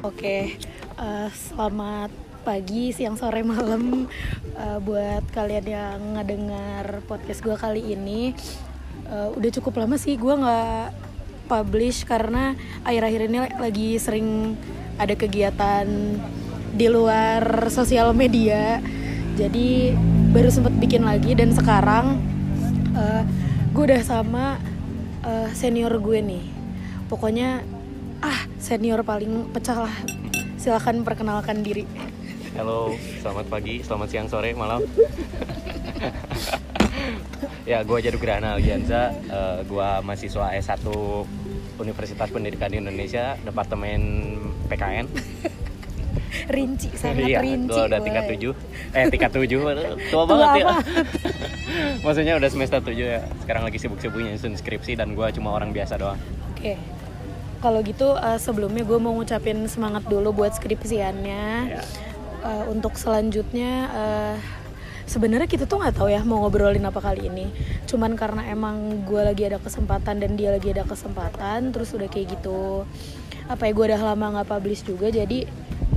Oke, uh, selamat pagi, siang, sore, malam uh, buat kalian yang ngedengar podcast gue kali ini. Uh, udah cukup lama sih gue nggak publish karena akhir-akhir ini lagi sering ada kegiatan di luar sosial media. Jadi baru sempet bikin lagi dan sekarang uh, gue udah sama uh, senior gue nih. Pokoknya senior paling pecah lah. Silahkan perkenalkan diri. Halo selamat pagi selamat siang sore malam. Ya gue jadi Grana Algianza uh, gue mahasiswa S1 Universitas Pendidikan di Indonesia Departemen PKN rinci sangat iya, rinci gue udah tingkat tujuh. Eh tingkat tujuh tua banget ya. maksudnya udah semester tujuh ya. Sekarang lagi sibuk-sibuknya nyusun skripsi dan gue cuma orang biasa doang. Oke. okay kalau gitu uh, sebelumnya gue mau ngucapin semangat dulu buat skripsiannya yeah. uh, untuk selanjutnya uh, sebenarnya kita tuh nggak tahu ya mau ngobrolin apa kali ini cuman karena emang gue lagi ada kesempatan dan dia lagi ada kesempatan terus udah kayak gitu apa ya gue udah lama nggak publish juga jadi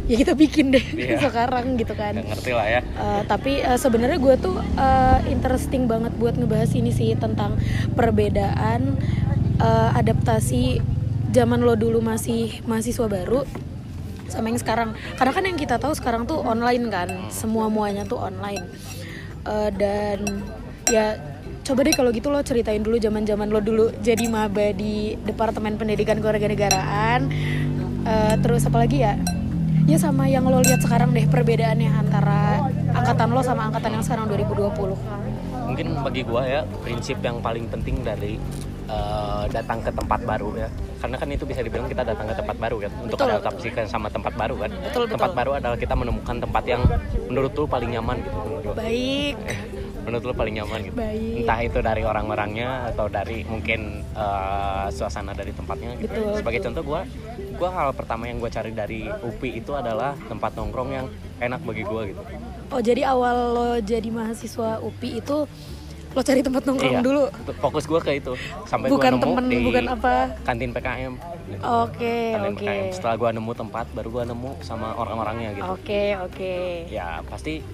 ya kita bikin deh yeah. sekarang gitu kan Gak ngerti lah ya uh, tapi uh, sebenarnya gue tuh uh, interesting banget buat ngebahas ini sih tentang perbedaan uh, adaptasi zaman lo dulu masih mahasiswa baru sama yang sekarang. Karena kan yang kita tahu sekarang tuh online kan semua muanya tuh online. Uh, dan ya coba deh kalau gitu lo ceritain dulu zaman zaman lo dulu jadi maba di departemen pendidikan kewarganegaraan. Uh, terus apa lagi ya? Ya sama yang lo lihat sekarang deh perbedaannya antara angkatan lo sama angkatan yang sekarang 2020 mungkin bagi gua ya prinsip yang paling penting dari uh, datang ke tempat baru ya. Karena kan itu bisa dibilang kita datang ke tempat baru kan untuk betul, adaptasi betul. sama tempat baru kan. Betul, tempat baru adalah kita menemukan tempat yang menurut lu paling nyaman gitu menurut baik. Menurut lu paling nyaman gitu. Baik. entah itu dari orang-orangnya atau dari mungkin uh, suasana dari tempatnya gitu. Betul, sebagai betul. contoh gue gue hal pertama yang gue cari dari UPI itu adalah tempat nongkrong yang enak bagi gue gitu. Oh jadi awal lo jadi mahasiswa UPI itu lo cari tempat nongkrong iya, dulu. Fokus gue ke itu. Sampai bukan gua nemu temen di bukan apa? kantin PKM gitu. oke okay, oke. Okay. setelah gue nemu tempat baru gue nemu sama orang-orangnya gitu. Oke okay, oke. Okay. ya pasti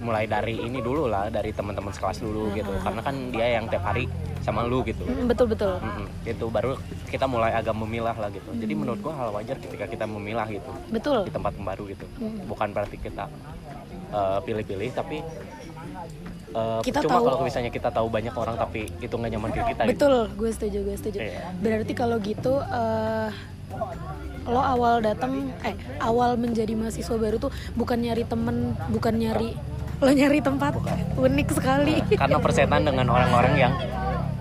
mulai dari ini dulu lah dari teman-teman sekelas dulu uh-huh. gitu. Karena kan dia yang tiap hari sama lu gitu. Mm, betul betul. Mm itu baru kita mulai agak memilah lah gitu. Mm. jadi menurut gua hal wajar ketika kita memilah gitu. Betul. Di tempat baru gitu. Mm. bukan berarti kita uh, pilih-pilih tapi uh, kita cuma tahu kalau misalnya kita tahu banyak orang tapi itu nggak nyaman ke kita gitu. betul gitu. gue setuju gue setuju yeah. berarti kalau gitu uh, lo awal datang eh awal menjadi mahasiswa baru tuh bukan nyari temen bukan nyari lo nyari tempat bukan. unik sekali nah, karena persetan dengan orang-orang yang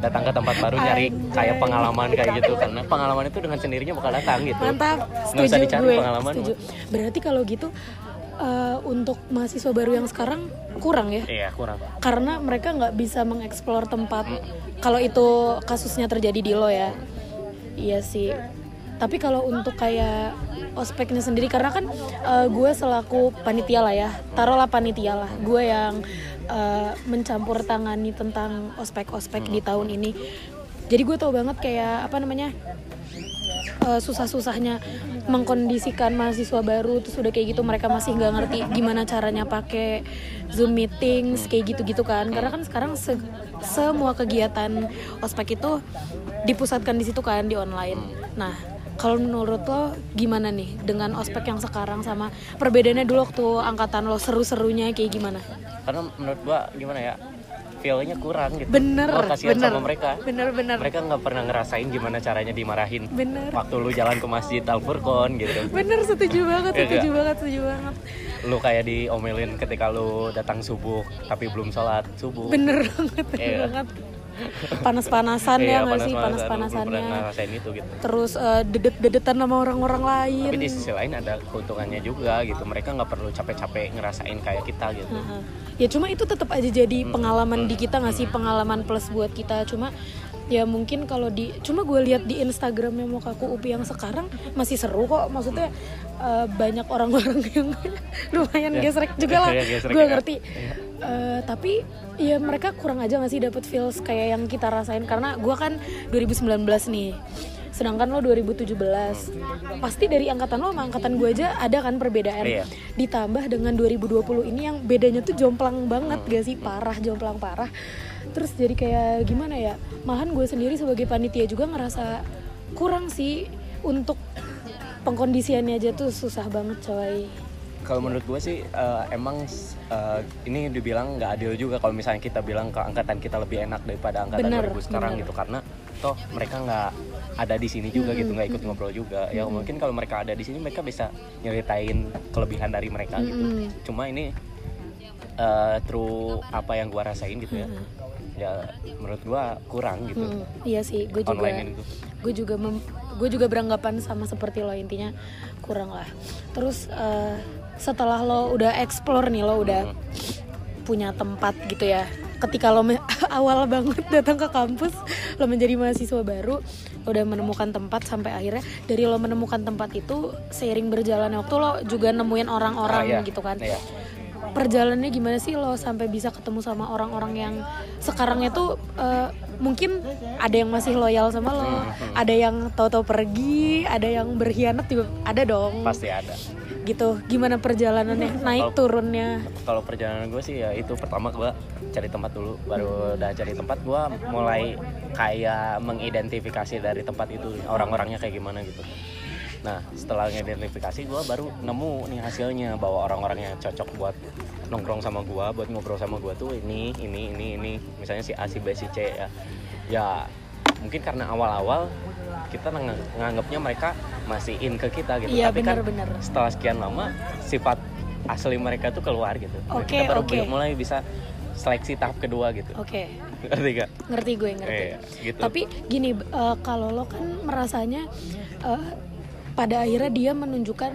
datang ke tempat baru nyari kayak pengalaman kayak gitu karena pengalaman itu dengan sendirinya bakal datang gitu mantap setuju Nggak usah dicari gue pengalaman setuju berarti kalau gitu uh, untuk mahasiswa baru yang sekarang kurang ya? Iya kurang. Karena mereka nggak bisa mengeksplor tempat. Hmm. Kalau itu kasusnya terjadi di lo ya, iya sih. Tapi kalau untuk kayak ospeknya sendiri, karena kan uh, gue selaku panitia lah ya, taruhlah panitia lah, gue yang uh, mencampur tangani tentang ospek-ospek hmm. di tahun ini. Jadi gue tau banget kayak apa namanya uh, susah-susahnya mengkondisikan mahasiswa baru terus udah kayak gitu mereka masih nggak ngerti gimana caranya pakai zoom meetings kayak gitu-gitu kan karena kan sekarang se semua kegiatan ospek itu dipusatkan di situ kan di online nah kalau menurut lo gimana nih dengan ospek yang sekarang sama perbedaannya dulu waktu angkatan lo seru-serunya kayak gimana? Karena menurut gua gimana ya feelnya kurang gitu. Bener oh, kasihan bener, sama mereka. Bener bener. Mereka nggak pernah ngerasain gimana caranya dimarahin. Bener. Waktu lu jalan ke masjid Al Furqon gitu. Bener setuju banget iya setuju banget setuju banget. Lu kayak diomelin ketika lu datang subuh tapi belum sholat subuh. Bener banget bener yeah. banget panas-panasan ya iya, nggak sih? panas-panasannya. Itu gitu. Terus uh, dedet-dedetan sama orang-orang lain. Tapi di sisi lain ada keuntungannya juga gitu. Mereka nggak perlu capek-capek ngerasain kayak kita gitu. Ya cuma itu tetap aja jadi pengalaman hmm. di kita nggak sih? Pengalaman plus buat kita. Cuma ya mungkin kalau di cuma gue lihat di Instagramnya mau kaku Upi yang sekarang masih seru kok. Maksudnya uh, banyak orang-orang yang lumayan yeah. gesrek juga lah. Yeah, gue ya. ngerti. Yeah. Uh, tapi ya mereka kurang aja nggak sih dapet feels kayak yang kita rasain? Karena gue kan 2019 nih. Sedangkan lo 2017 pasti dari angkatan lo sama angkatan gue aja ada kan perbedaan. Iya. ditambah dengan 2020 ini yang bedanya tuh jomplang banget gak sih? Parah jomplang parah. Terus jadi kayak gimana ya? Malahan gue sendiri sebagai panitia juga ngerasa kurang sih untuk pengkondisiannya aja tuh susah banget coy kalau menurut gue sih eh, emang eh, ini dibilang nggak adil juga kalau misalnya kita bilang ke angkatan kita lebih enak daripada angkatan Bener, 2000 sekarang bener. gitu. Karena toh mereka nggak ada di sini juga gitu nggak ikut ngobrol juga. Ya mungkin kalau mereka ada di sini mereka bisa nyeritain kelebihan dari mereka gitu. Mm-mm. cuma ini eh through apa yang gua rasain gitu ya. Ya menurut gua kurang gitu. Hmm, iya sih, gue juga, online itu gue juga, gue juga beranggapan sama seperti lo intinya kurang lah. Terus eh, setelah lo udah explore nih, lo udah Hmm. punya tempat gitu ya. Ketika lo awal banget datang ke kampus, lo menjadi mahasiswa baru, lo udah menemukan tempat sampai akhirnya dari lo menemukan tempat itu seiring berjalannya waktu lo juga nemuin orang-orang Ah, iya. gitu kan Iya. perjalanannya gimana sih lo sampai bisa ketemu sama orang-orang yang sekarang itu eh, mungkin ada yang masih loyal sama lo, Hmm, ada yang tahu-tahu pergi, ada yang berkhianat juga ada dong. pasti ada Gitu. Gimana perjalanannya? Naik Kalau- turunnya? kalau perjalanan gue sih ya itu pertama gue cari tempat dulu baru udah cari tempat gue mulai kayak mengidentifikasi dari tempat itu orang-orangnya kayak gimana gitu nah setelah ngidentifikasi gue baru nemu nih hasilnya bahwa orang-orang yang cocok buat nongkrong sama gue buat ngobrol sama gue tuh ini ini ini ini misalnya si A si B si C ya ya mungkin karena awal-awal kita ngang- nganggapnya mereka masih in ke kita gitu Iya, tapi kan benar-benar. setelah sekian lama sifat asli mereka tuh keluar gitu Oke, kita baru oke. mulai bisa seleksi tahap kedua gitu Oke, ngerti gak? ngerti gue ngerti. Iya, gitu. Tapi gini, eh, kalau lo kan merasanya eh, pada akhirnya dia menunjukkan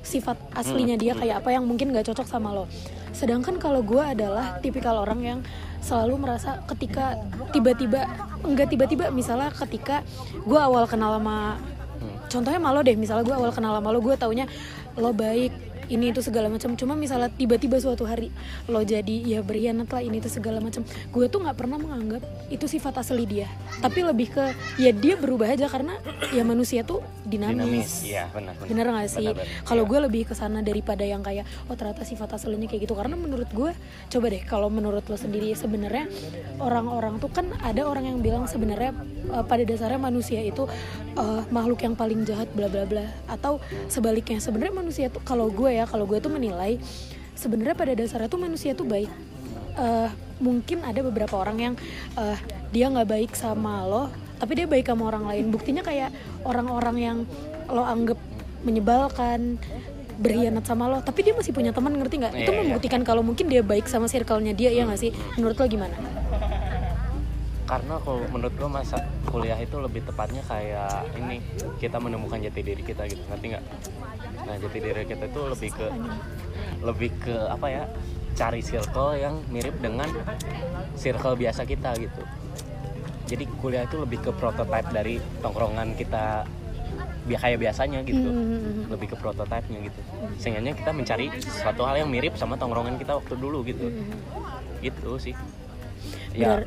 sifat aslinya Hmm, dia kayak apa yang mungkin gak cocok sama lo. Sedangkan kalau gue adalah tipikal orang yang selalu merasa ketika tiba-tiba enggak tiba-tiba misalnya ketika gue awal kenal sama Hmm. contohnya malu deh misalnya gue awal kenal sama lo gue taunya lo baik ini itu segala macam. Cuma misalnya tiba-tiba suatu hari lo jadi ya berkhianat lah ini itu segala macam. Gue tuh nggak pernah menganggap itu sifat asli dia. Tapi lebih ke ya dia berubah aja karena ya manusia tuh dinamis, dinamis. Iya benar benar. Bener gak sih? Kalau Iya. gue lebih ke sana daripada yang kayak oh ternyata sifat aslinya kayak gitu. Karena menurut gue coba deh kalau menurut lo sendiri sebenarnya orang-orang tuh kan ada orang yang bilang sebenarnya eh, pada dasarnya manusia itu eh, makhluk yang paling jahat bla bla bla. Atau sebaliknya sebenarnya manusia tuh kalau gue ya kalau gue tuh menilai sebenarnya pada dasarnya tuh manusia tuh baik. Eh, mungkin ada beberapa orang yang eh, dia nggak baik sama lo tapi dia baik sama orang lain. Buktinya kayak orang-orang yang lo anggap menyebalkan berkhianat sama lo tapi dia masih punya teman ngerti nggak? Itu Iya, iya. membuktikan kalau mungkin dia baik sama circle-nya dia ya nggak sih? Menurut lo gimana karena kalau menurut gue masa kuliah itu lebih tepatnya kayak ini kita menemukan jati diri kita gitu ngerti nggak? Nah jati diri kita itu lebih ke lebih ke apa ya? Cari circle yang mirip dengan circle biasa kita gitu. Jadi kuliah itu lebih ke prototype dari tongkrongan kita bi- kayak biasanya gitu. Hmm. lebih ke prototipenya gitu. Sehingga kita mencari suatu hal yang mirip sama tongkrongan kita waktu dulu gitu. Gitu sih. Ya.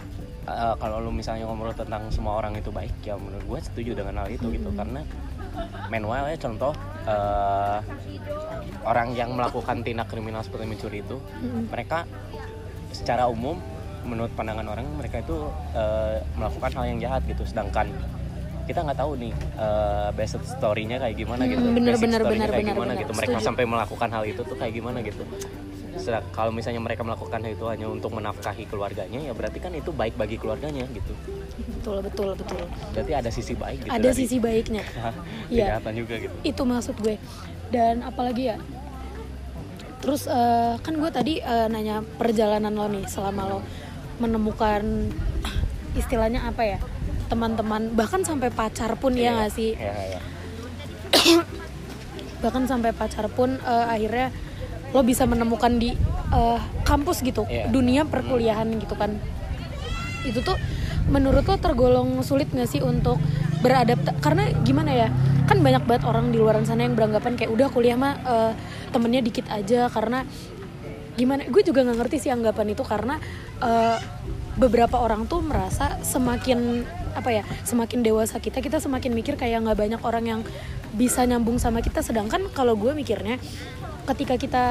Eh, kalau lu misalnya ngomong tentang semua orang itu baik ya menurut gue setuju dengan hal itu gitu. Karena meanwhile ya contoh eh, orang yang melakukan tindak kriminal seperti mencuri itu mereka secara umum menurut pandangan orang mereka itu eh, melakukan hal yang jahat gitu. Sedangkan kita nggak tahu nih eh, basic story-nya kayak gimana gitu. Mm, bener, basic bener, story-nya bener, kayak bener, gimana bener. gitu. Mereka Setuju. sampai melakukan hal itu tuh kayak gimana gitu Sedang- kalau misalnya mereka melakukan itu hanya untuk menafkahi keluarganya ya berarti kan itu baik bagi keluarganya gitu. Betul betul betul. Berarti ada sisi baik gitu ada dari sisi baiknya. Iya. kejahatan juga gitu. Itu maksud gue. Dan apalagi ya terus eh, kan gue tadi eh, nanya perjalanan lo nih selama lo menemukan istilahnya apa ya teman-teman bahkan sampai pacar pun ya nggak sih? Iya, iya. bahkan sampai pacar pun eh, akhirnya lo bisa menemukan di eh, kampus gitu Iya. dunia perkuliahan gitu kan. Itu tuh menurut lo tergolong sulit gak sih untuk beradaptasi karena gimana ya kan banyak banget orang di luar sana yang beranggapan kayak udah kuliah mah eh, temennya dikit aja karena gimana gue juga nggak ngerti sih anggapan itu karena eh, beberapa orang tuh merasa semakin apa ya semakin dewasa kita kita semakin mikir kayak nggak banyak orang yang bisa nyambung sama kita. Sedangkan kalau gue mikirnya ketika kita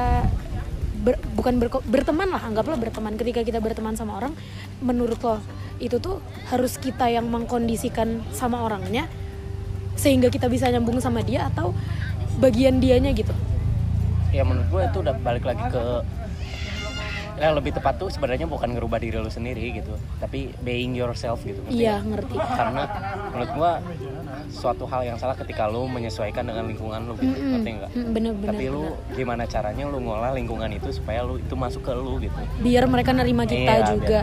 ber, bukan ber, berteman lah anggaplah berteman. Ketika kita berteman sama orang menurut lo itu tuh harus kita yang mengkondisikan sama orangnya sehingga kita bisa nyambung sama dia atau bagian dianya gitu? Ya menurut gue itu udah balik lagi ke yang lebih tepat tuh sebenarnya bukan ngerubah diri lu sendiri gitu tapi being yourself gitu iya ngerti. Karena menurut gua suatu hal yang salah ketika lu menyesuaikan dengan lingkungan lu gitu Mm-mm. ngerti nggak? Mm, bener bener tapi lu gimana caranya lu ngolah lingkungan itu supaya lu itu masuk ke lu gitu? Biar mereka nerima kita Iya, juga.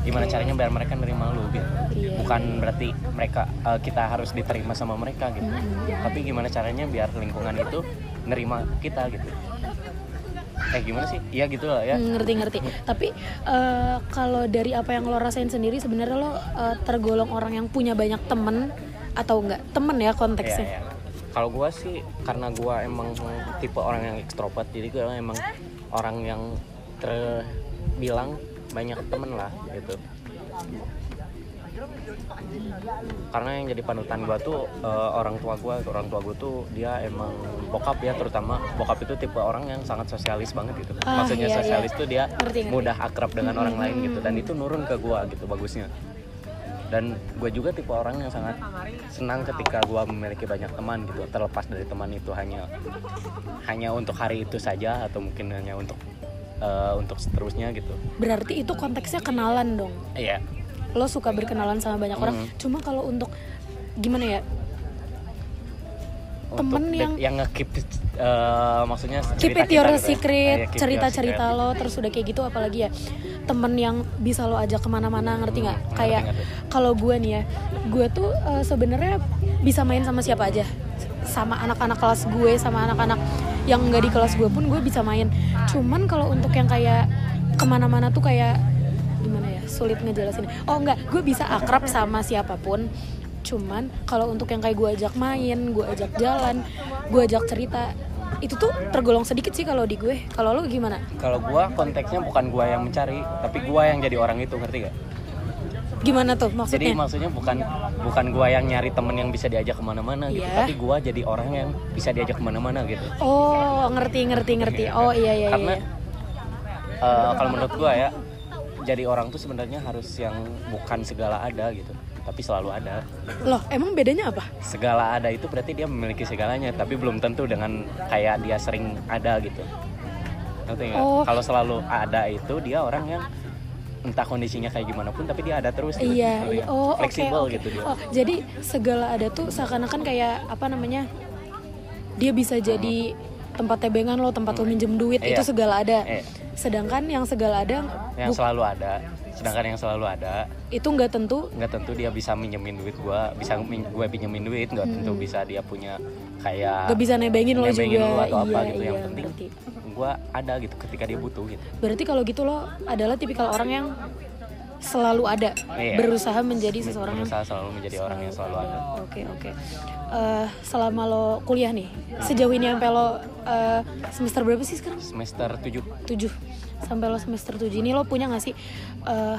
gimana caranya biar mereka nerima lu gitu? Iya. bukan berarti mereka eh, kita harus diterima sama mereka gitu. Tapi gimana caranya biar lingkungan itu nerima kita gitu eh gimana sih? Iya gitu lah ya. Hmm, ngerti ngerti. Tapi eh, kalau dari apa yang lo rasain sendiri sebenarnya lo eh, tergolong orang yang punya banyak temen atau enggak? Temen ya konteksnya. Iya, iya. Kalau gua sih karena gua emang tipe orang yang ekstrovert, jadi gua emang orang yang terbilang banyak temen lah gitu. Karena yang jadi panutan gua tuh eh, orang tua gua, orang tua gua tuh dia emang bokap ya terutama bokap itu tipe orang yang sangat sosialis banget gitu. Ah, Maksudnya iya, sosialis iya. tuh dia Ngerti, ngerti. mudah akrab dengan orang lain gitu dan itu nurun ke gua gitu bagusnya dan gue juga tipe orang yang sangat senang ketika gue memiliki banyak teman gitu terlepas dari teman itu hanya hanya untuk hari itu saja atau mungkin hanya untuk eh, untuk seterusnya gitu berarti itu konteksnya kenalan dong iya lo suka berkenalan sama banyak orang Hmm. cuma kalau untuk gimana ya untuk Temen yang- yang nge-keep eh, maksudnya keep it your kita gitu ya. secret Iya, cerita-cerita secret. lo terus udah kayak gitu apalagi ya temen yang bisa lo ajak ke mana-mana ngerti nggak Hmm, kayak kalau gue nih ya gue tuh eh, sebenarnya bisa main sama siapa aja sama anak-anak kelas gue sama anak-anak yang nggak di kelas gue pun gue bisa main cuman kalau untuk yang kayak ke mana-mana tuh kayak ya sulit ngejelasin. Oh enggak gue bisa akrab sama siapa pun. Cuman kalau untuk yang kayak gue ajak main gue ajak jalan gue ajak cerita itu tuh tergolong sedikit sih kalau di gue. Kalau lo gimana? Kalau gue konteksnya bukan gue yang mencari tapi gue yang jadi orang itu ngerti gak gimana tuh jadi maksudnya maksudnya bukan bukan gue yang nyari temen yang bisa diajak ke mana-mana gitu Iya. tapi gue jadi orang yang bisa diajak ke mana-mana gitu. Oh ngerti ngerti ngerti. Oh iya iya karena iya. eh, kalau menurut gua ya jadi orang tuh sebenarnya harus yang bukan segala ada gitu tapi selalu ada. Loh emang bedanya apa? Segala ada itu berarti dia memiliki segalanya tapi belum tentu dengan kayak dia sering ada gitu. Oh. kalau selalu ada itu dia orang yang entah kondisinya kayak gimana pun tapi dia ada terus gitu. iya iya oh fleksibel oke. gitu dia. Oh jadi segala ada tuh seakan-akan kayak apa namanya dia bisa jadi tempat tebengan lo tempat lo minjem duit Iya. itu segala ada. Eh, sedangkan yang segala ada yang selalu ada. Sedangkan yang selalu ada. Itu nggak tentu. Nggak tentu dia bisa minjemin duit gua. Bisa gue pinjemin duit nggak tentu bisa dia punya kayak nggak bisa nebengin lo nebengin juga. lu atau apa iya gitu. Iya yang penting gue ada gitu ketika dia butuh gitu. Berarti kalau gitu lo adalah tipikal orang yang selalu ada Iya. berusaha menjadi seseorang yang berusaha selalu menjadi orang yang selalu ada Oke oke. Eh, selama lo kuliah nih, sejauh ini sampai lo eh, semester berapa sih sekarang? semester 7 7 Sampai lo semester 7 ini lo punya gak sih eh,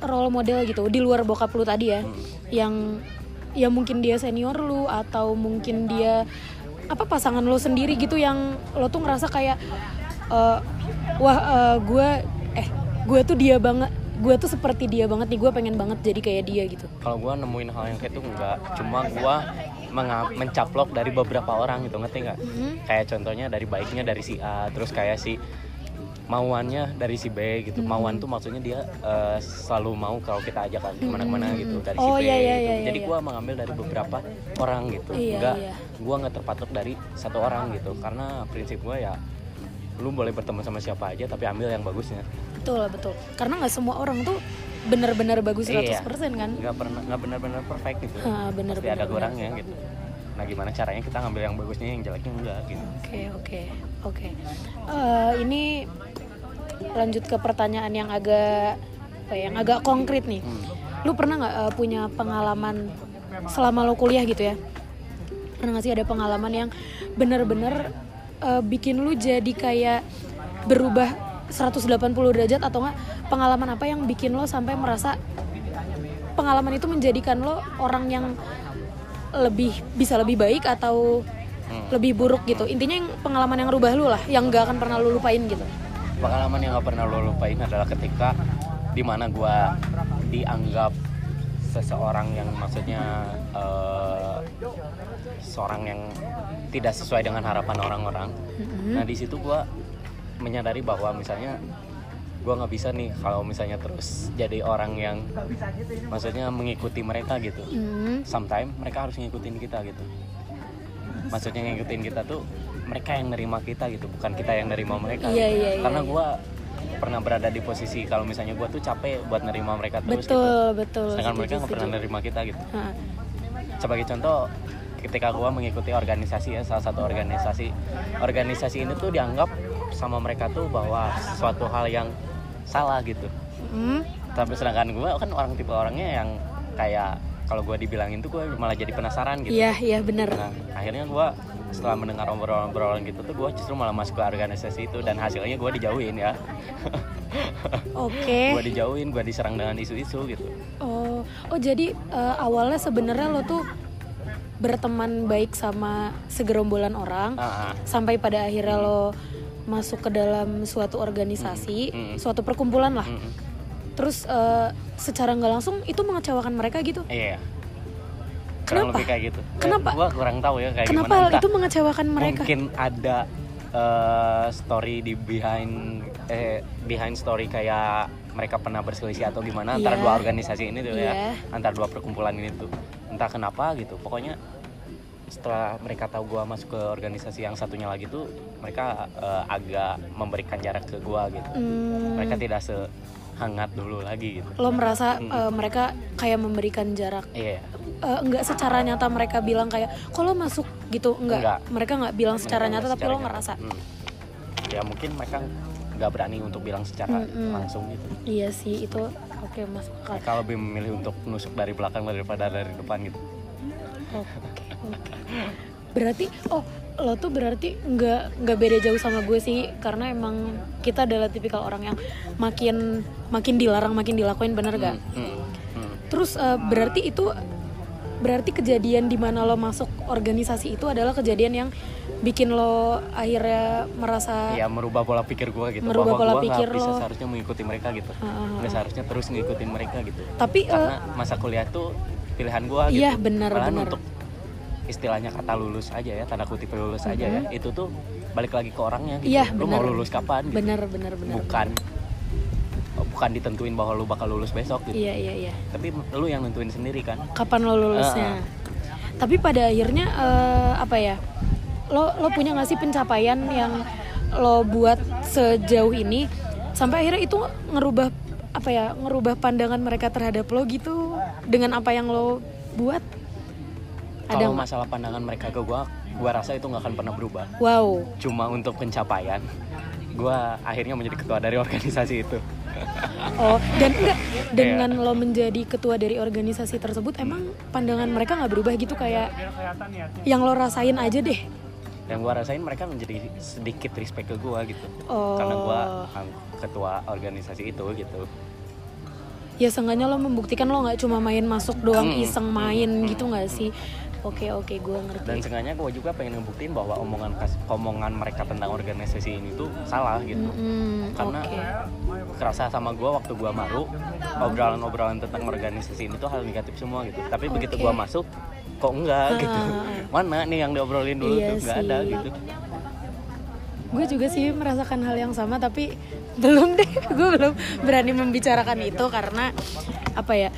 role model gitu di luar bokap lu tadi ya, yang ya mungkin dia senior lu atau mungkin dia apa pasangan lo sendiri gitu yang lo tuh ngerasa kayak eh, wah gue eh gue tuh dia banget gue tuh seperti dia banget nih gue pengen banget jadi kayak dia gitu kalau gue nemuin hal yang kayak itu enggak cuma gue mencaplok dari beberapa orang gitu ngerti nggak Mhm. kayak contohnya dari baiknya dari si A terus kayak si mauannya dari si B gitu Hmm. mauan tuh maksudnya dia eh, selalu mau kalau kita ajak ke mana-mana gitu dari si Oh, B iya, iya, gitu. iya, jadi iya. gue mengambil dari beberapa orang gitu Iya, enggak iya. gue nggak terpatok dari satu orang gitu karena prinsip gue ya lu boleh berteman sama siapa aja tapi ambil yang bagusnya betul betul karena nggak semua orang tuh benar-benar bagus 100% Iya. kan nggak pernah nggak benar-benar perfect gitu Ah, bener, pasti ada bener, kurangnya gitu nah gimana caranya kita ngambil yang bagusnya yang jeleknya enggak gitu Oke oke oke. Eh, ini lanjut ke pertanyaan yang agak apa ya, yang agak konkret nih. Hmm. Lu pernah nggak eh, punya pengalaman selama lo kuliah gitu ya? Pernah nggak sih ada pengalaman yang bener-bener eh, bikin lu jadi kayak berubah 180 derajat atau enggak pengalaman apa yang bikin lo sampai merasa pengalaman itu menjadikan lo orang yang lebih bisa lebih baik atau Hmm. lebih buruk gitu intinya yang pengalaman yang rubah lu lah yang gak akan pernah lu lupain gitu pengalaman yang gak pernah lo lupain adalah ketika di mana gue dianggap seseorang yang maksudnya eh, seorang yang tidak sesuai dengan harapan orang-orang Mhm. nah di situ gue menyadari bahwa misalnya gue nggak bisa nih kalau misalnya terus jadi orang yang maksudnya mengikuti mereka gitu. Hmm. sometimes mereka harus ngikutin kita gitu. Maksudnya ngikutin kita tuh mereka yang nerima kita gitu bukan kita yang nerima mereka Iya, iya, iya, karena iya. gue pernah berada di posisi kalau misalnya gue tuh capek buat nerima mereka terus gitu. Betul betul. Sedangkan setuju, mereka nggak pernah nerima kita gitu. Ha. sebagai contoh ketika gue mengikuti organisasi ya salah satu organisasi organisasi ini tuh dianggap sama mereka tuh bahwa suatu hal yang salah gitu Hmm. tapi sedangkan gue kan orang tipe orangnya yang kayak kalau gue dibilangin tuh gue malah jadi penasaran gitu iya iya bener Nah, akhirnya gue setelah mendengar obrolan-obrolan gitu tuh gue justru malah masuk ke organisasi itu dan hasilnya gue dijauhin ya. oke gue dijauhin, gue diserang dengan isu-isu gitu. Oh, oh jadi eh, awalnya sebenarnya lo tuh berteman baik sama segerombolan orang Ah, ah. sampai pada akhirnya lo masuk ke dalam suatu organisasi, Mm, mm. suatu perkumpulan lah. Mm-mm. Terus eh, secara nggak langsung itu mengecewakan mereka gitu. Iya. Kurang Kenapa? lebih kayak gitu. Kenapa? gue kurang tahu ya kayak Kenapa gimana. Entah itu mengecewakan mereka? Mungkin ada eh, story di behind eh behind story kayak mereka pernah berselisih atau gimana antara Iya. dua organisasi ini tuh Iya. ya, antara dua perkumpulan ini tuh. Entah kenapa gitu. Pokoknya setelah mereka tahu gua masuk ke organisasi yang satunya lagi tuh mereka eh, agak memberikan jarak ke gua gitu. Hmm, Mereka tidak sehangat dulu lagi gitu. lo merasa Mm. eh, mereka kayak memberikan jarak. Iya. Eh, enggak secara nyata mereka bilang kayak, kalau masuk gitu enggak. Enggak. Mereka nggak bilang secara Mereka nyata tapi secara lo nyata. ngerasa. Hmm. Ya mungkin mereka nggak berani untuk bilang secara Mm-mm. langsung gitu. Iya sih itu oke masuk akal. Mereka lebih memilih untuk nusuk dari belakang daripada dari depan gitu. Oke, oke. Berarti oh lo tuh berarti nggak nggak beda jauh sama gue sih karena emang kita adalah tipikal orang yang makin makin dilarang makin dilakuin bener gak? Hmm, hmm. Terus eh, berarti itu berarti kejadian di mana lo masuk organisasi itu adalah kejadian yang bikin lo akhirnya merasa Ya merubah pola pikir gue gitu Merubah bahwa pola nggak pikir bisa lo. seharusnya mengikuti mereka gitu. Ah. Nggak seharusnya terus ngikutin mereka gitu. tapi eh, Karena masa kuliah tuh pilihan gue gitu. Iya, benar, benar. untuk istilahnya kata lulus aja ya tanda kutip lulus aja ya itu tuh balik lagi ke orangnya gitu. Iya, lu mau benar. lulus kapan gitu. bener bener bener. bukan bukan ditentuin bahwa lu bakal lulus besok gitu Iya iya iya. tapi lu yang nentuin sendiri kan kapan lo lulusnya. Ah, Tapi pada akhirnya eh, apa ya? Lo lo punya nggak sih pencapaian yang lo buat sejauh ini sampai akhirnya itu ngerubah apa ya? Ngerubah pandangan mereka terhadap lo gitu dengan apa yang lo buat? Ada kalau masalah pandangan mereka ke gua gua rasa itu nggak akan pernah berubah. Wow. cuma untuk pencapaian gua akhirnya menjadi ketua dari organisasi itu. Oh, dan enggak dengan lo menjadi ketua dari organisasi tersebut emang pandangan mereka nggak berubah gitu? Kayak yang lo rasain aja deh. yang gua rasain mereka menjadi sedikit respect ke gua gitu. Oh. karena ang- ketua organisasi itu gitu. Ya seenggaknya lo membuktikan lo nggak cuma main masuk doang Hmm, iseng main hmm, gitu nggak sih oke oke gue ngerti. Dan seenggaknya gua juga pengen ngebuktiin bahwa omongan omongan mereka tentang organisasi ini tuh salah gitu. Hmm, karena oke. kerasa sama gua waktu gua baru obrolan-obrolan tentang organisasi ini tuh hal negatif semua gitu. Tapi begitu Oke. gua masuk kok enggak gitu. Ah. mana nih yang diobrolin dulu Iya tuh? Nggak ada gitu. Gue juga sih merasakan hal yang sama tapi belum deh. Gue belum berani membicarakan itu karena apa ya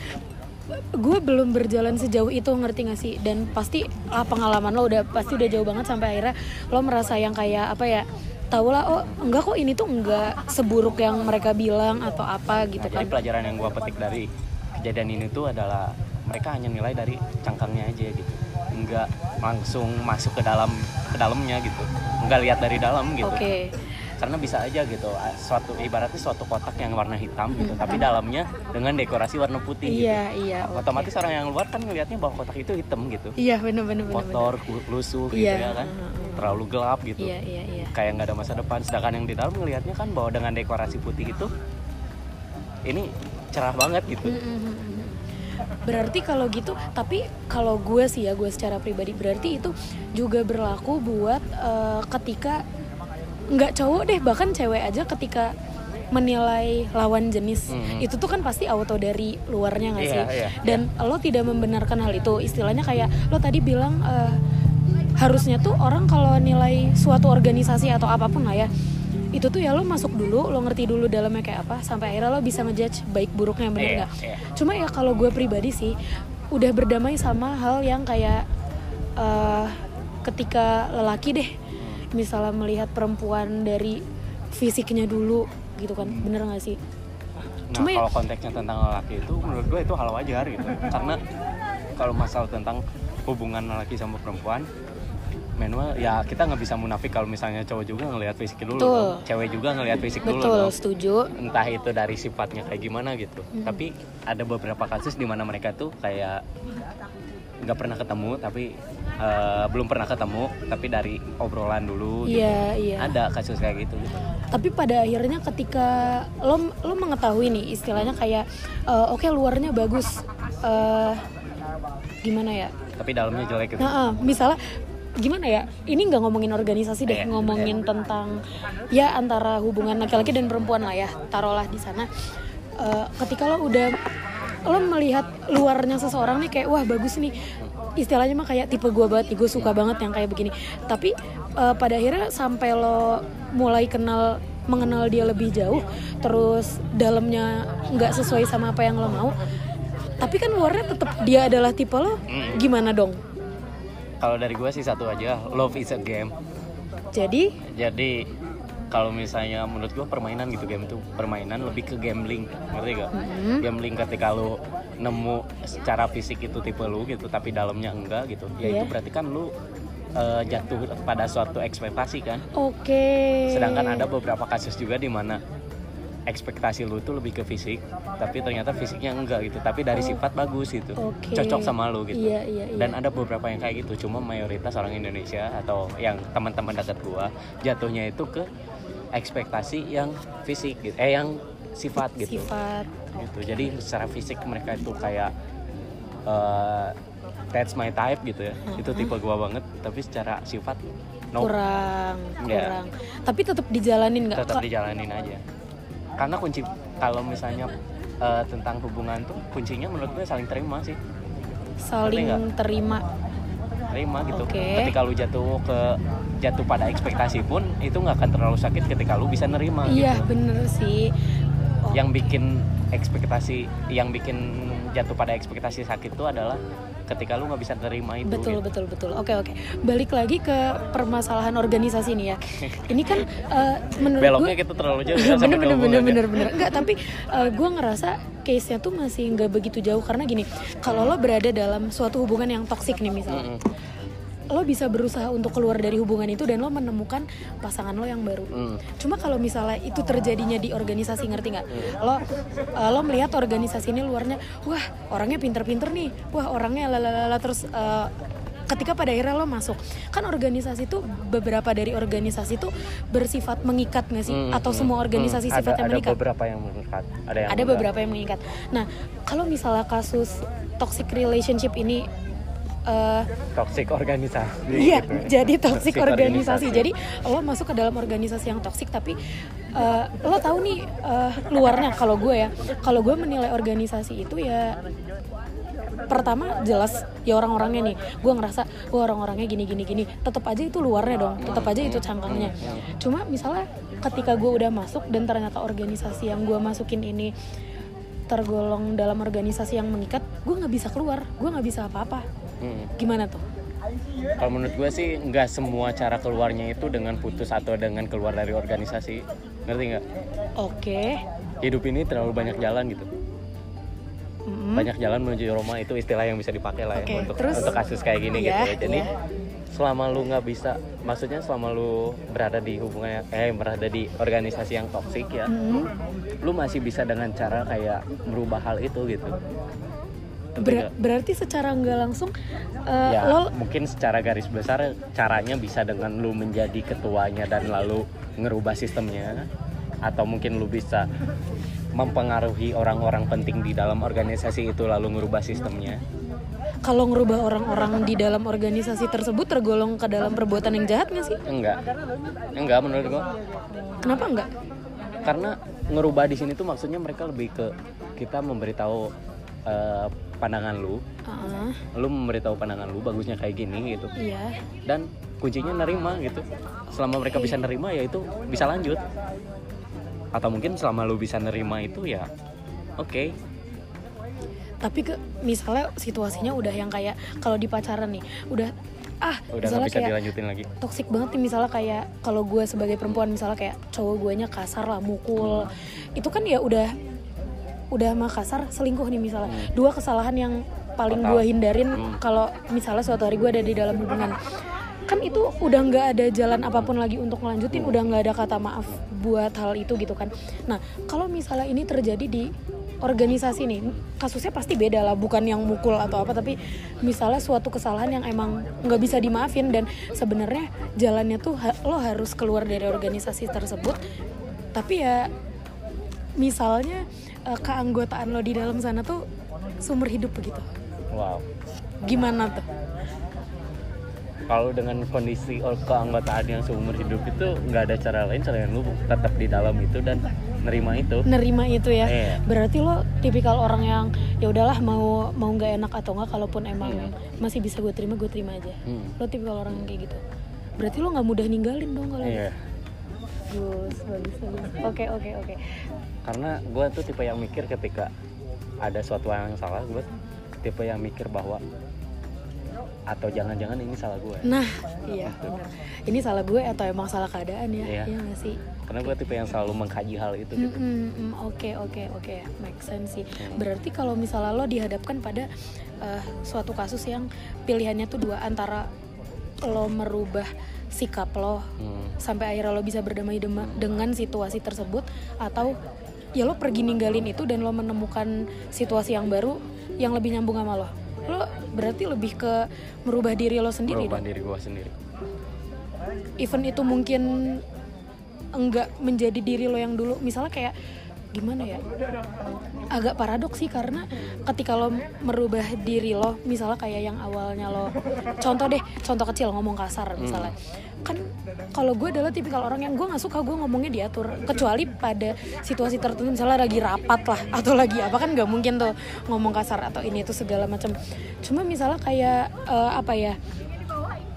gue belum berjalan sejauh itu ngerti gak sih? Dan pasti ah, pengalaman lo udah pasti udah jauh banget sampai akhirnya lo merasa yang kayak apa ya tau lah oh enggak kok ini tuh enggak seburuk yang mereka bilang atau apa gitu Nah, jadi kan. pelajaran yang gua petik dari kejadian ini tuh adalah mereka hanya nilai dari cangkangnya aja gitu. Nggak langsung masuk ke dalam ke dalamnya gitu. Nggak lihat dari dalam gitu. Oke karena bisa aja gitu. Suatu ibaratnya suatu kotak yang warna hitam gitu tapi dalamnya dengan dekorasi warna putih gitu. iya iya otomatis orang yang luar kan ngelihatnya bahwa kotak itu hitam gitu. Iya bener, bener. kotor lusuh gitu Iya. ya kan. Terlalu gelap gitu. Iya iya iya. Kayak nggak ada masa depan. Sedangkan yang di dalam ngelihatnya kan bahwa dengan dekorasi putih itu ini cerah banget gitu. Mm, mm, mm, mm. berarti kalau gitu tapi kalau gue sih ya gue secara pribadi berarti itu juga berlaku buat uh, ketika nggak cowok deh bahkan cewek aja ketika menilai lawan jenis hmm. itu tuh kan pasti auto dari luarnya nggak yeah, sih yeah, dan yeah. lo tidak membenarkan hal itu istilahnya kayak lo tadi bilang uh, harusnya tuh orang kalau nilai suatu organisasi atau apa pun lah ya itu tuh ya lo masuk dulu lo ngerti dulu dalamnya kayak apa sampai akhirnya lo bisa ngejudge baik buruknya bener iya, nggak yeah, yeah. cuma ya kalau gue pribadi sih udah berdamai sama hal yang kayak uh, ketika lelaki deh. Misalnya melihat perempuan dari fisiknya dulu gitu kan bener gak sih? Nah Cuma ya kalau ya, konteksnya tentang lelaki itu menurut gue itu hal wajar gitu. Karena kalau masalah tentang hubungan lelaki sama perempuan manual ya kita nggak bisa munafik kalau misalnya cowok juga ngelihat fisik dulu dong. cewek juga ngelihat fisik Betul, dulu Betul, setuju. Entah itu dari sifatnya kayak gimana gitu. Hmm. tapi ada beberapa kasus di mana mereka tuh kayak nggak pernah ketemu tapi uh, belum pernah ketemu tapi dari obrolan dulu gitu. iya iya. Ada kasus kayak gitu gitu. Tapi pada akhirnya ketika lo lo mengetahui nih istilahnya kayak uh, oke okay, luarnya bagus uh, gimana ya? Tapi dalamnya jelek gitu. Nah, uh, misalnya gimana ya? Ini nggak ngomongin organisasi deh yeah, ngomongin yeah. tentang ya antara hubungan laki-laki dan perempuan lah ya taruhlah di sana. Uh, ketika lo udah lo melihat luarnya seseorang nih kayak wah bagus nih. Istilahnya mah kayak tipe gue banget gue suka banget yang kayak begini. Tapi uh, pada akhirnya sampai lo mulai kenal mengenal dia lebih jauh terus dalamnya nggak sesuai sama apa yang lo mau tapi kan luarnya tetap dia adalah tipe lo gimana dong? Kalau dari gue sih satu aja love is a game. Jadi? Jadi kalau misalnya menurut gue permainan gitu game itu permainan lebih ke gambling ngerti gak? Mm-hmm. Gambling ketika lu nemu secara fisik itu tipe lu gitu tapi dalamnya enggak gitu ya yeah. itu berarti kan lu uh, jatuh pada suatu ekspektasi kan? Oke. Okay. Sedangkan ada beberapa kasus juga di mana ekspektasi lu tuh lebih ke fisik tapi ternyata fisiknya enggak gitu tapi dari oh. sifat bagus gitu okay. cocok sama lu gitu iya, iya, iya. dan ada beberapa yang kayak gitu cuma mayoritas orang Indonesia atau yang teman-teman dekat gua jatuhnya itu ke ekspektasi yang fisik gitu eh yang sifat gitu. Sifat gitu. jadi secara fisik mereka itu kayak uh, that's my type gitu ya. Uh-huh. itu tipe gua banget tapi secara sifat no. kurang yeah. kurang. Tapi tetap dijalanin nggak? Tetap dijalanin aja. Karena kunci kalau misalnya uh, tentang hubungan tuh kuncinya menurut gue saling terima sih. Saling terima terima gitu okay. ketika lu jatuh ke jatuh pada ekspektasi pun itu nggak akan terlalu sakit ketika lu bisa nerima iya gitu. bener sih oh. yang bikin ekspektasi yang bikin jatuh pada ekspektasi sakit itu adalah ketika lu nggak bisa terima itu betul gitu. betul betul. Oke oke. Balik lagi ke permasalahan organisasi nih ya. Ini kan uh, menurut beloknya gue, kita terlalu jauh ya, bener bener bener bener bener. Enggak tapi uh, gue ngerasa case nya tuh masih nggak begitu jauh. Karena gini kalau lo berada dalam suatu hubungan yang toksik nih misalnya mm -hmm lo bisa berusaha untuk keluar dari hubungan itu dan lo menemukan pasangan lo yang baru. Hmm. Cuma kalau misalnya itu terjadinya di organisasi ngerti nggak? Hmm. Lo uh, lo melihat organisasi ini luarnya, wah orangnya pinter-pinter nih, wah orangnya lalala terus uh, ketika pada akhirnya lo masuk. Kan organisasi itu beberapa dari organisasi itu bersifat mengikat nggak sih? Hmm, atau hmm, semua organisasi hmm, sifatnya ada, mengikat? ada beberapa yang mengikat. Ada yang ada beberapa yang mengikat. Nah kalau misalnya kasus toxic relationship ini uh, toxic organisasi. Iya, gitu. jadi toxic, toxic organisasi. organisasi. Jadi lo masuk ke dalam organisasi yang toxic tapi uh, lo tahu nih uh, luarnya kalau gue ya, kalau gue menilai organisasi itu ya pertama jelas ya orang-orangnya nih gue ngerasa gue orang-orangnya gini gini gini tetap aja itu luarnya dong tetap aja itu cangkangnya cuma misalnya ketika gue udah masuk dan ternyata organisasi yang gue masukin ini tergolong dalam organisasi yang mengikat gue nggak bisa keluar gue nggak bisa apa-apa hmm. gimana tuh kalau menurut gue sih nggak semua cara keluarnya itu dengan putus atau dengan keluar dari organisasi ngerti nggak oke okay. hidup ini terlalu banyak jalan gitu mm-hmm. banyak jalan menuju Roma itu istilah yang bisa dipakai lah okay. ya untuk Terus, untuk kasus kayak gini yeah, gitu ya jadi yeah. Selama lu nggak bisa maksudnya selama lu berada di hubungan eh berada di organisasi yang toksik ya mm-hmm. lu masih bisa dengan cara kayak merubah hal itu gitu. Ber berarti secara nggak langsung uh, ya, lo mungkin secara garis besar caranya bisa dengan lu menjadi ketuanya dan lalu ngerubah sistemnya atau mungkin lu bisa mempengaruhi orang-orang penting di dalam organisasi itu lalu merubah sistemnya kalau ngerubah orang-orang di dalam organisasi tersebut tergolong ke dalam perbuatan yang jahat nggak sih? Enggak, enggak menurut gua. Kenapa enggak? Karena ngerubah di sini tuh maksudnya mereka lebih ke kita memberitahu uh, pandangan lu, uh-uh. lu memberitahu pandangan lu bagusnya kayak gini gitu. Iya. Dan kuncinya nerima gitu. Selama mereka bisa nerima ya itu bisa lanjut. Atau mungkin selama lu bisa nerima itu ya oke. Okay tapi ke misalnya situasinya udah yang kayak kalau di pacaran nih udah ah udah misalnya bisa kayak dilanjutin lagi. toksik banget nih misalnya kayak kalau gue sebagai perempuan misalnya kayak cowok guanya kasar lah mukul. Hmm. itu kan ya udah udah mah kasar selingkuh nih misalnya. Hmm. dua kesalahan yang paling gue hindarin hmm. kalau misalnya suatu hari gue ada di dalam hubungan. Kan itu udah nggak ada jalan apa pun lagi untuk melanjutin udah nggak ada kata maaf buat hal itu gitu kan. Nah kalau misalnya ini terjadi di organisasi nih kasusnya pasti beda lah bukan yang mukul atau apa tapi misalnya suatu kesalahan yang emang nggak bisa dimaafin dan sebenarnya jalannya tuh lo harus keluar dari organisasi tersebut. Tapi ya misalnya uh, keanggotaan lo di dalam sana tuh sumber hidup begitu. Wow. Gimana tuh kalau dengan kondisi keanggotaan yang seumur hidup itu nggak ada cara lain selain lu tetap di dalam itu dan nerima itu nerima itu ya yeah. berarti lo tipikal orang yang ya udahlah mau mau nggak enak atau nggak kalaupun emang hmm. masih bisa gue terima gue terima aja hmm. lo tipikal orang yang kayak gitu berarti lo nggak mudah ninggalin dong kalau yeah. bagus bagus bagus oke oke oke karena gue tuh tipe yang mikir ketika ada suatu yang salah gue tipe yang mikir bahwa atau jangan-jangan ini salah gue nah iya gitu. ini salah gue atau emang salah keadaan ya iya, iya sih karena gue tipe yang selalu mengkaji hal itu gitu oke oke oke make sense sih hmm. berarti kalau misalnya lo dihadapkan pada uh, suatu kasus yang pilihannya tuh dua antara lo merubah sikap lo hmm. sampai akhirnya lo bisa berdamai hmm. dengan situasi tersebut atau ya lo pergi ninggalin itu dan lo menemukan situasi yang baru yang lebih nyambung sama lo lo berarti lebih ke merubah diri lo sendiri merubah dong? diri gue sendiri even itu mungkin enggak menjadi diri lo yang dulu misalnya kayak gimana ya? Agak paradoks sih karena ketika lo merubah diri lo misalnya kayak yang awalnya lo contoh deh contoh kecil ngomong kasar misalnya. Hmm. kan kalau gue adalah tipikal orang yang gue nggak suka gue ngomongnya diatur kecuali pada situasi tertentu misalnya lagi rapat lah atau lagi apa kan nggak mungkin tuh ngomong kasar atau ini itu segala macam. Cuma misalnya kayak uh, apa ya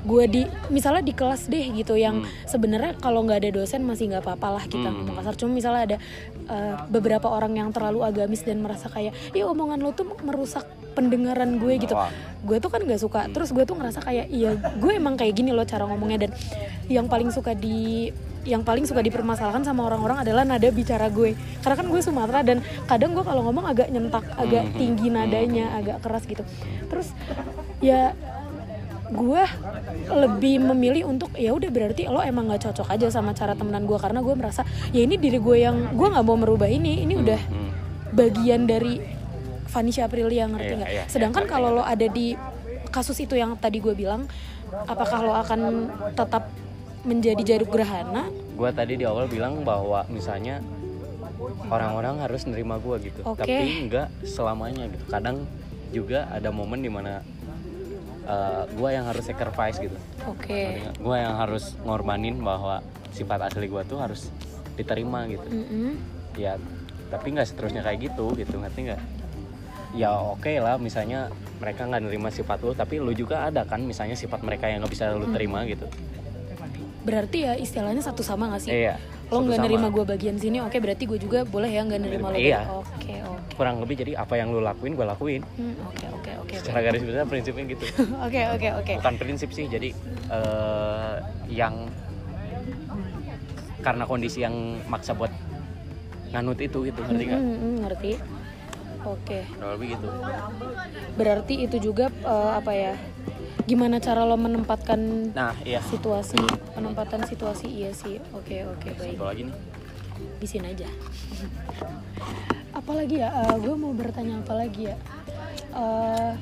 gue di misalnya di kelas deh gitu yang hmm. sebenarnya kalau nggak ada dosen masih nggak apa-apa lah kita hmm. ngomong kasar cuma misalnya ada uh, beberapa orang yang terlalu agamis dan merasa kayak ya omongan lo tuh merusak pendengaran gue gitu gue tuh kan nggak suka hmm. terus gue tuh ngerasa kayak iya gue emang kayak gini loh cara ngomongnya dan yang paling suka di yang paling suka dipermasalahkan sama orang-orang adalah nada bicara gue karena kan gue Sumatera dan kadang gue kalau ngomong agak nyentak agak hmm. tinggi nadanya agak keras gitu terus ya gue lebih memilih untuk ya udah berarti lo emang nggak cocok aja sama cara temenan gue karena gue merasa ya ini diri gue yang gue nggak mau merubah ini ini udah hmm, hmm. bagian dari Vanisha Aprilia ngerti iya, nggak? Yeah, yeah, Sedangkan yeah, kalau lo ada di kasus itu yang tadi gue bilang, apakah lo akan tetap menjadi jaruk gerhana? Gue tadi di awal bilang bahwa misalnya orang-orang harus nerima gue gitu, okay. tapi nggak selamanya gitu. Kadang juga ada momen di mana uh, eh, gue yang harus sacrifice gitu. Oke. Okay. gue yang harus ngorbanin bahwa sifat asli gue tuh harus diterima gitu. Mm -hmm. ya tapi nggak seterusnya kayak gitu gitu. Ngerti nggak? Ya oke okay lah misalnya mereka nggak nerima sifat lu tapi lu juga ada kan misalnya sifat mereka yang nggak bisa lu terima mm. gitu. Berarti ya istilahnya satu sama gak sih? Iya lo nggak nerima gue bagian sini oke berarti gue juga boleh ya nggak nerima lo iya. oke oke kurang lebih jadi apa yang lo lakuin gue lakuin. Hmm, oke oke oke secara garis besar prinsipnya gitu. Oke oke oke. Bukan prinsip sih jadi uh, yang karena kondisi yang maksa buat nganut itu itu ngerti nggak? Hmm, hmm, ngerti. Oke. Okay. lebih gitu. Berarti itu juga uh, apa ya gimana cara lo menempatkan nah iya. situasi? Penempatan situasi iya sih. Oke oke baik. Apa lagi nih. Di sini aja apalagi ya? Uh, eh, gue mau bertanya apa lagi ya? Uh,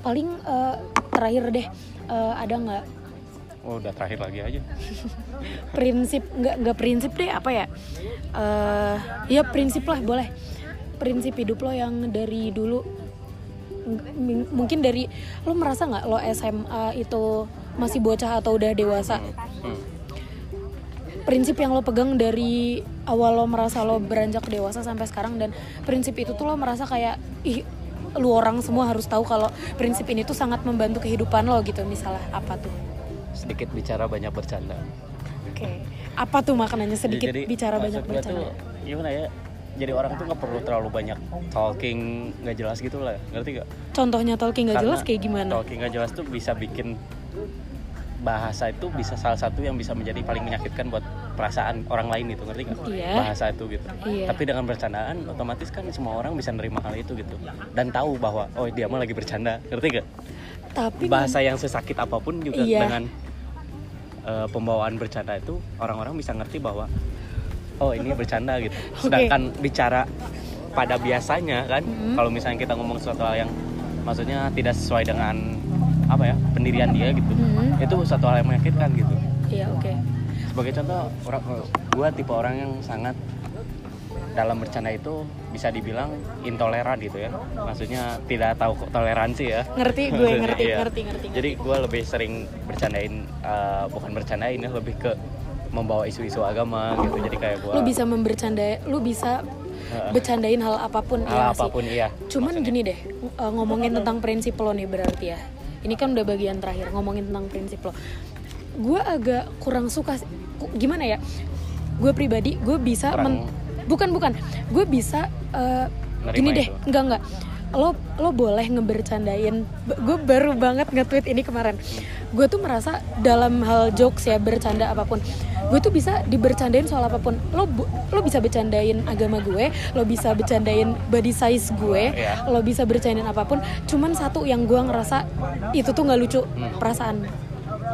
paling uh, terakhir deh. Uh, ada nggak? Oh udah terakhir lagi aja. Prinsip nggak nggak prinsip deh apa ya? Uh, ya prinsip lah boleh. Prinsip hidup lo yang dari dulu. M- mungkin dari lo merasa nggak lo SMA itu masih bocah atau udah dewasa? Hmm. Prinsip yang lo pegang dari awal lo merasa lo beranjak dewasa sampai sekarang dan prinsip itu tuh lo merasa kayak ih lu orang semua harus tahu kalau prinsip ini tuh sangat membantu kehidupan lo gitu misalnya. Apa tuh? Sedikit bicara banyak bercanda. Oke. Okay. apa tuh makanannya? Sedikit jadi, bicara banyak bercanda tuh, gimana ya? Jadi orang tuh nggak perlu terlalu banyak talking nggak jelas gitu lah. Ngerti gak? Contohnya talking nggak jelas kayak gimana? Talking nggak jelas tuh bisa bikin bahasa itu bisa salah satu yang bisa menjadi paling menyakitkan buat perasaan orang lain itu ngerti gak? Iya. Bahasa itu gitu. Iya. Tapi dengan bercandaan otomatis kan semua orang bisa nerima hal itu gitu dan tahu bahwa oh dia mah lagi bercanda ngerti gak? Tapi bahasa yang sesakit apa pun juga iya. dengan uh, pembawaan bercanda itu orang-orang bisa ngerti bahwa oh ini bercanda gitu. Sedangkan okay. bicara pada biasanya kan mm -hmm. kalau misalnya kita ngomong sesuatu hal yang maksudnya tidak sesuai dengan apa ya pendirian dia gitu hmm. itu satu hal yang menyakitkan gitu iya oke okay. Sebagai contoh orang gue tipe orang yang sangat dalam bercanda itu bisa dibilang intoleran gitu ya. Maksudnya tidak tahu toleransi ya. Ngerti gue ngerti, iya. ngerti ngerti ngerti. Jadi gue lebih sering bercandain uh, bukan bercandain ya lebih ke membawa isu-isu agama gitu. Jadi kayak gue lu bisa membercanda lu bisa bercandain hal apa pun hal ya apa pun sih? iya. Cuman maksudnya. gini deh uh, ngomongin tentang prinsip lo nih berarti ya. Ini kan udah bagian terakhir ngomongin tentang prinsip lo. Gue agak kurang suka gimana ya gue pribadi gue bisa men, bukan bukan gue bisa uh, gini deh itu. enggak enggak lo lo boleh ngebercandain gue baru banget nge-tweet ini kemarin gue tuh merasa dalam hal jokes ya bercanda apa pun gue tuh bisa dibercandain soal apa pun lo lo bisa bercandain agama gue lo bisa bercandain body size gue yeah. lo bisa bercandain apa pun cuman satu yang gue ngerasa itu tuh nggak lucu hmm. perasaan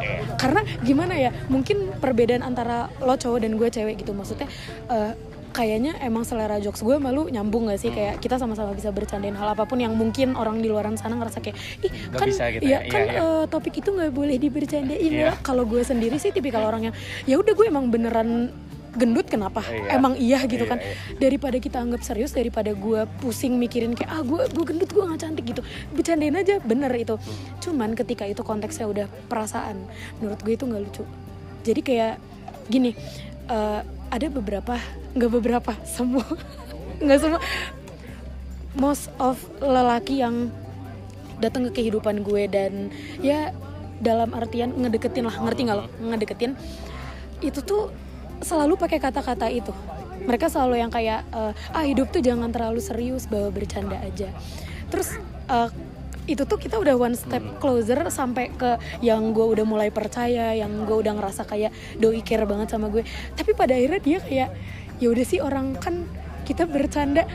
iya. karena gimana ya mungkin perbedaan antara lo cowok dan gue cewek gitu maksudnya uh, kayaknya emang selera jokes gue malu nyambung gak sih kayak kita sama-sama bisa bercandain hal apa pun yang mungkin orang di luaran sana ngerasa kayak ih gak kan bisa gitu ya, ya kan iya, iya. Uh, topik itu nggak boleh dibercandain iya. ya kalau gue sendiri sih tipikal orang yang ya udah gue emang beneran gendut kenapa? Iya. emang iya gitu iya, kan? iya. daripada kita anggap serius daripada gue pusing mikirin kayak ah gue gue gendut gue nggak cantik gitu. Bercandain aja bener itu. Hmm. cuman ketika itu konteksnya udah perasaan menurut gue itu nggak lucu. Jadi kayak gini uh, ada beberapa nggak beberapa semua nggak semua. Most of lelaki yang datang ke kehidupan gue dan ya dalam artian ngedeketin lah ngerti nggak lo? Ngedeketin itu tuh selalu pakai kata-kata itu. Mereka selalu yang kayak uh, ah hidup tuh jangan terlalu serius bawa bercanda aja. Terus uh, itu tuh kita udah one step hmm. closer sampai ke yang gue udah mulai percaya yang gue udah ngerasa kayak doi care banget sama gue. Tapi pada akhirnya dia kayak ya udah sih orang kan kita bercanda.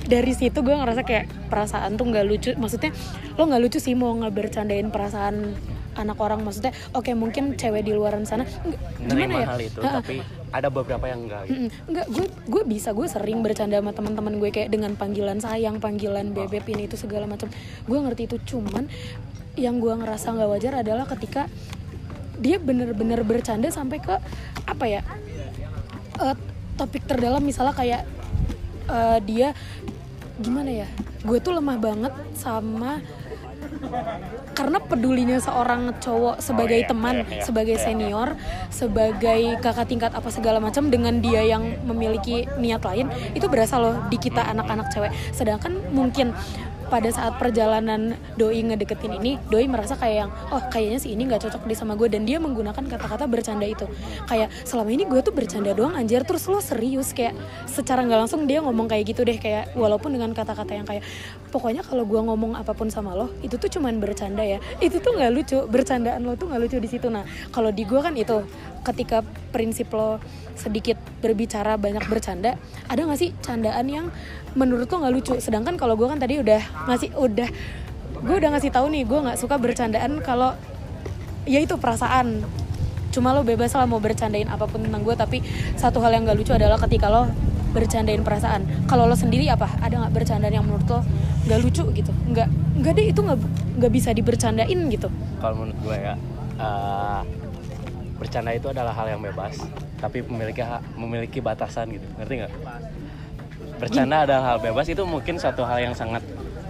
Dari situ gue ngerasa kayak perasaan tuh nggak lucu. Maksudnya lo nggak lucu sih mau ngebercandain perasaan anak orang maksudnya oke okay, mungkin cewek di luaran sana gimana ya? hal itu ha, tapi ada beberapa yang enggak gitu. enggak gue gue bisa gue sering bercanda sama teman-teman gue kayak dengan panggilan sayang panggilan bebek ini itu segala macam. Gue ngerti itu cuman yang gue ngerasa nggak wajar adalah ketika dia bener-bener bercanda sampai ke apa ya uh, topik terdalam misalnya kayak uh, dia gimana ya gue tuh lemah banget sama karena pedulinya seorang cowok sebagai oh, iya, teman, iya, iya, sebagai iya, senior, sebagai kakak tingkat apa segala macam dengan dia yang memiliki niat lain itu berasa loh di kita anak-anak cewek. Sedangkan mungkin pada saat perjalanan doi ngedeketin ini doi merasa kayak yang oh kayaknya si ini nggak cocok di sama gue dan dia menggunakan kata-kata bercanda itu. Kayak selama ini gue tuh bercanda doang anjir. Terus lo serius kayak secara nggak langsung dia ngomong kayak gitu deh kayak walaupun dengan kata-kata yang kayak pokoknya kalau gue ngomong apa pun sama lo itu tuh cuman bercanda ya. Itu tuh nggak lucu bercandaan lo tuh nggak lucu di situ. Nah kalau di gue kan itu ketika prinsip lo sedikit berbicara banyak bercanda ada nggak sih candaan yang menurut lo nggak lucu? Sedangkan kalau gue kan tadi udah ngasih udah gue udah ngasih tahu nih gue nggak suka bercandaan kalau ya itu perasaan. Cuma lo bebas lah mau bercandain apa pun tentang gue tapi satu hal yang gak lucu adalah ketika lo bercandain perasaan. Kalau lo sendiri apa? Ada nggak bercandaan yang menurut lo nggak lucu gitu? Nggak nggak deh itu nggak nggak bisa dibercandain gitu. Kalau menurut gue ya uh, bercanda itu adalah hal yang bebas tapi memiliki memiliki batasan gitu. Ngerti nggak bercanda adalah hal bebas itu mungkin satu hal yang sangat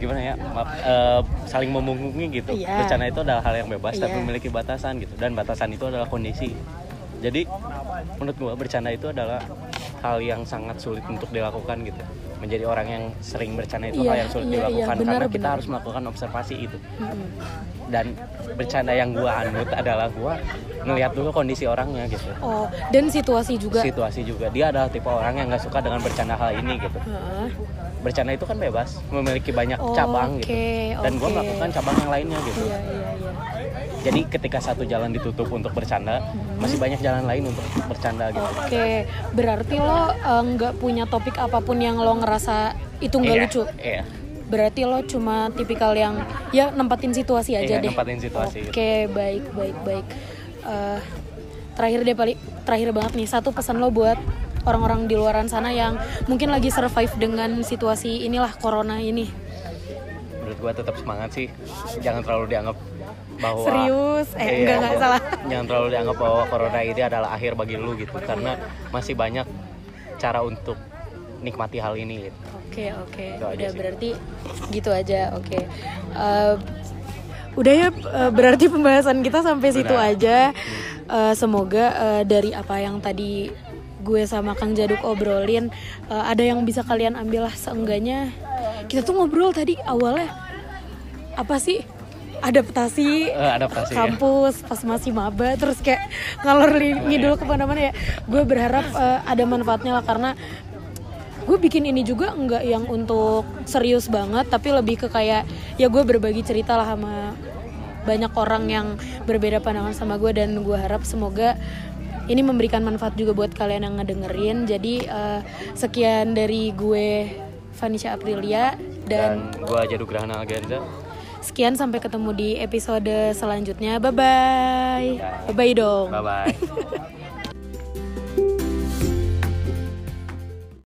gimana ya maaf, uh, saling memungkingi gitu Iya. bercanda itu adalah hal yang bebas tapi Iya. memiliki batasan gitu dan batasan itu adalah kondisi jadi menurut gua bercanda itu adalah hal yang sangat sulit untuk dilakukan gitu menjadi orang yang sering bercanda itu Iya, hal yang sulit iya, dilakukan benar, karena kita benar. harus melakukan observasi itu Mm-mm. dan bercanda yang gua anut adalah gua ngelihat dulu kondisi orangnya gitu oh dan situasi juga situasi juga dia adalah tipe orang yang nggak suka dengan bercanda hal ini gitu Heeh. bercanda itu kan bebas memiliki banyak Oke, cabang gitu dan gue oke. melakukan cabang yang lainnya gitu iya iya iya jadi ketika satu jalan ditutup untuk bercanda masih banyak jalan lain untuk bercanda gitu Oke, berarti lo eh, nggak punya topik apa pun yang lo ngerasa itu nggak Iya, lucu. iya Berarti lo cuma tipikal yang ya nempatin situasi aja Iya, deh. nempatin situasi gitu. Oke, baik baik baik. Eh, terakhir deh paling terakhir banget nih satu pesan lo buat orang-orang di luaran sana yang mungkin lagi survive dengan situasi inilah corona ini. Gue tetap semangat sih jangan terlalu dianggap bahwa Serius? Eh, Iya, enggak, enggak, salah. jangan terlalu dianggap bahwa corona ini adalah akhir bagi lu gitu karena masih banyak cara untuk nikmati hal ini gitu. Oke oke, aja udah berarti gitu aja. Oke, Eh, udah ya eh, berarti pembahasan kita sampai situ Udah. aja. Eh, semoga eh, dari apa yang tadi gue sama Kang Jaduk obrolin eh, ada yang bisa kalian ambil lah seenggaknya. Kita tuh ngobrol tadi awalnya apa sih? Adaptasi Eh, adaptasi ya. kampus pas masih maba terus kayak ngalor li- ngidul ke mana-mana ya. Gue berharap eh, ada manfaatnya lah karena gue bikin ini juga nggak yang untuk serius banget tapi lebih ke kayak ya gue berbagi cerita lah sama banyak orang yang berbeda pandangan sama gue dan gue harap semoga ini memberikan manfaat juga buat kalian yang ngedengerin. Jadi eh, sekian dari gue Vanisha Aprilia dan dan gue Jadu Grahana Algenza Sekian sampai ketemu di episode selanjutnya. Bye bye. Bye bye dong. bye bye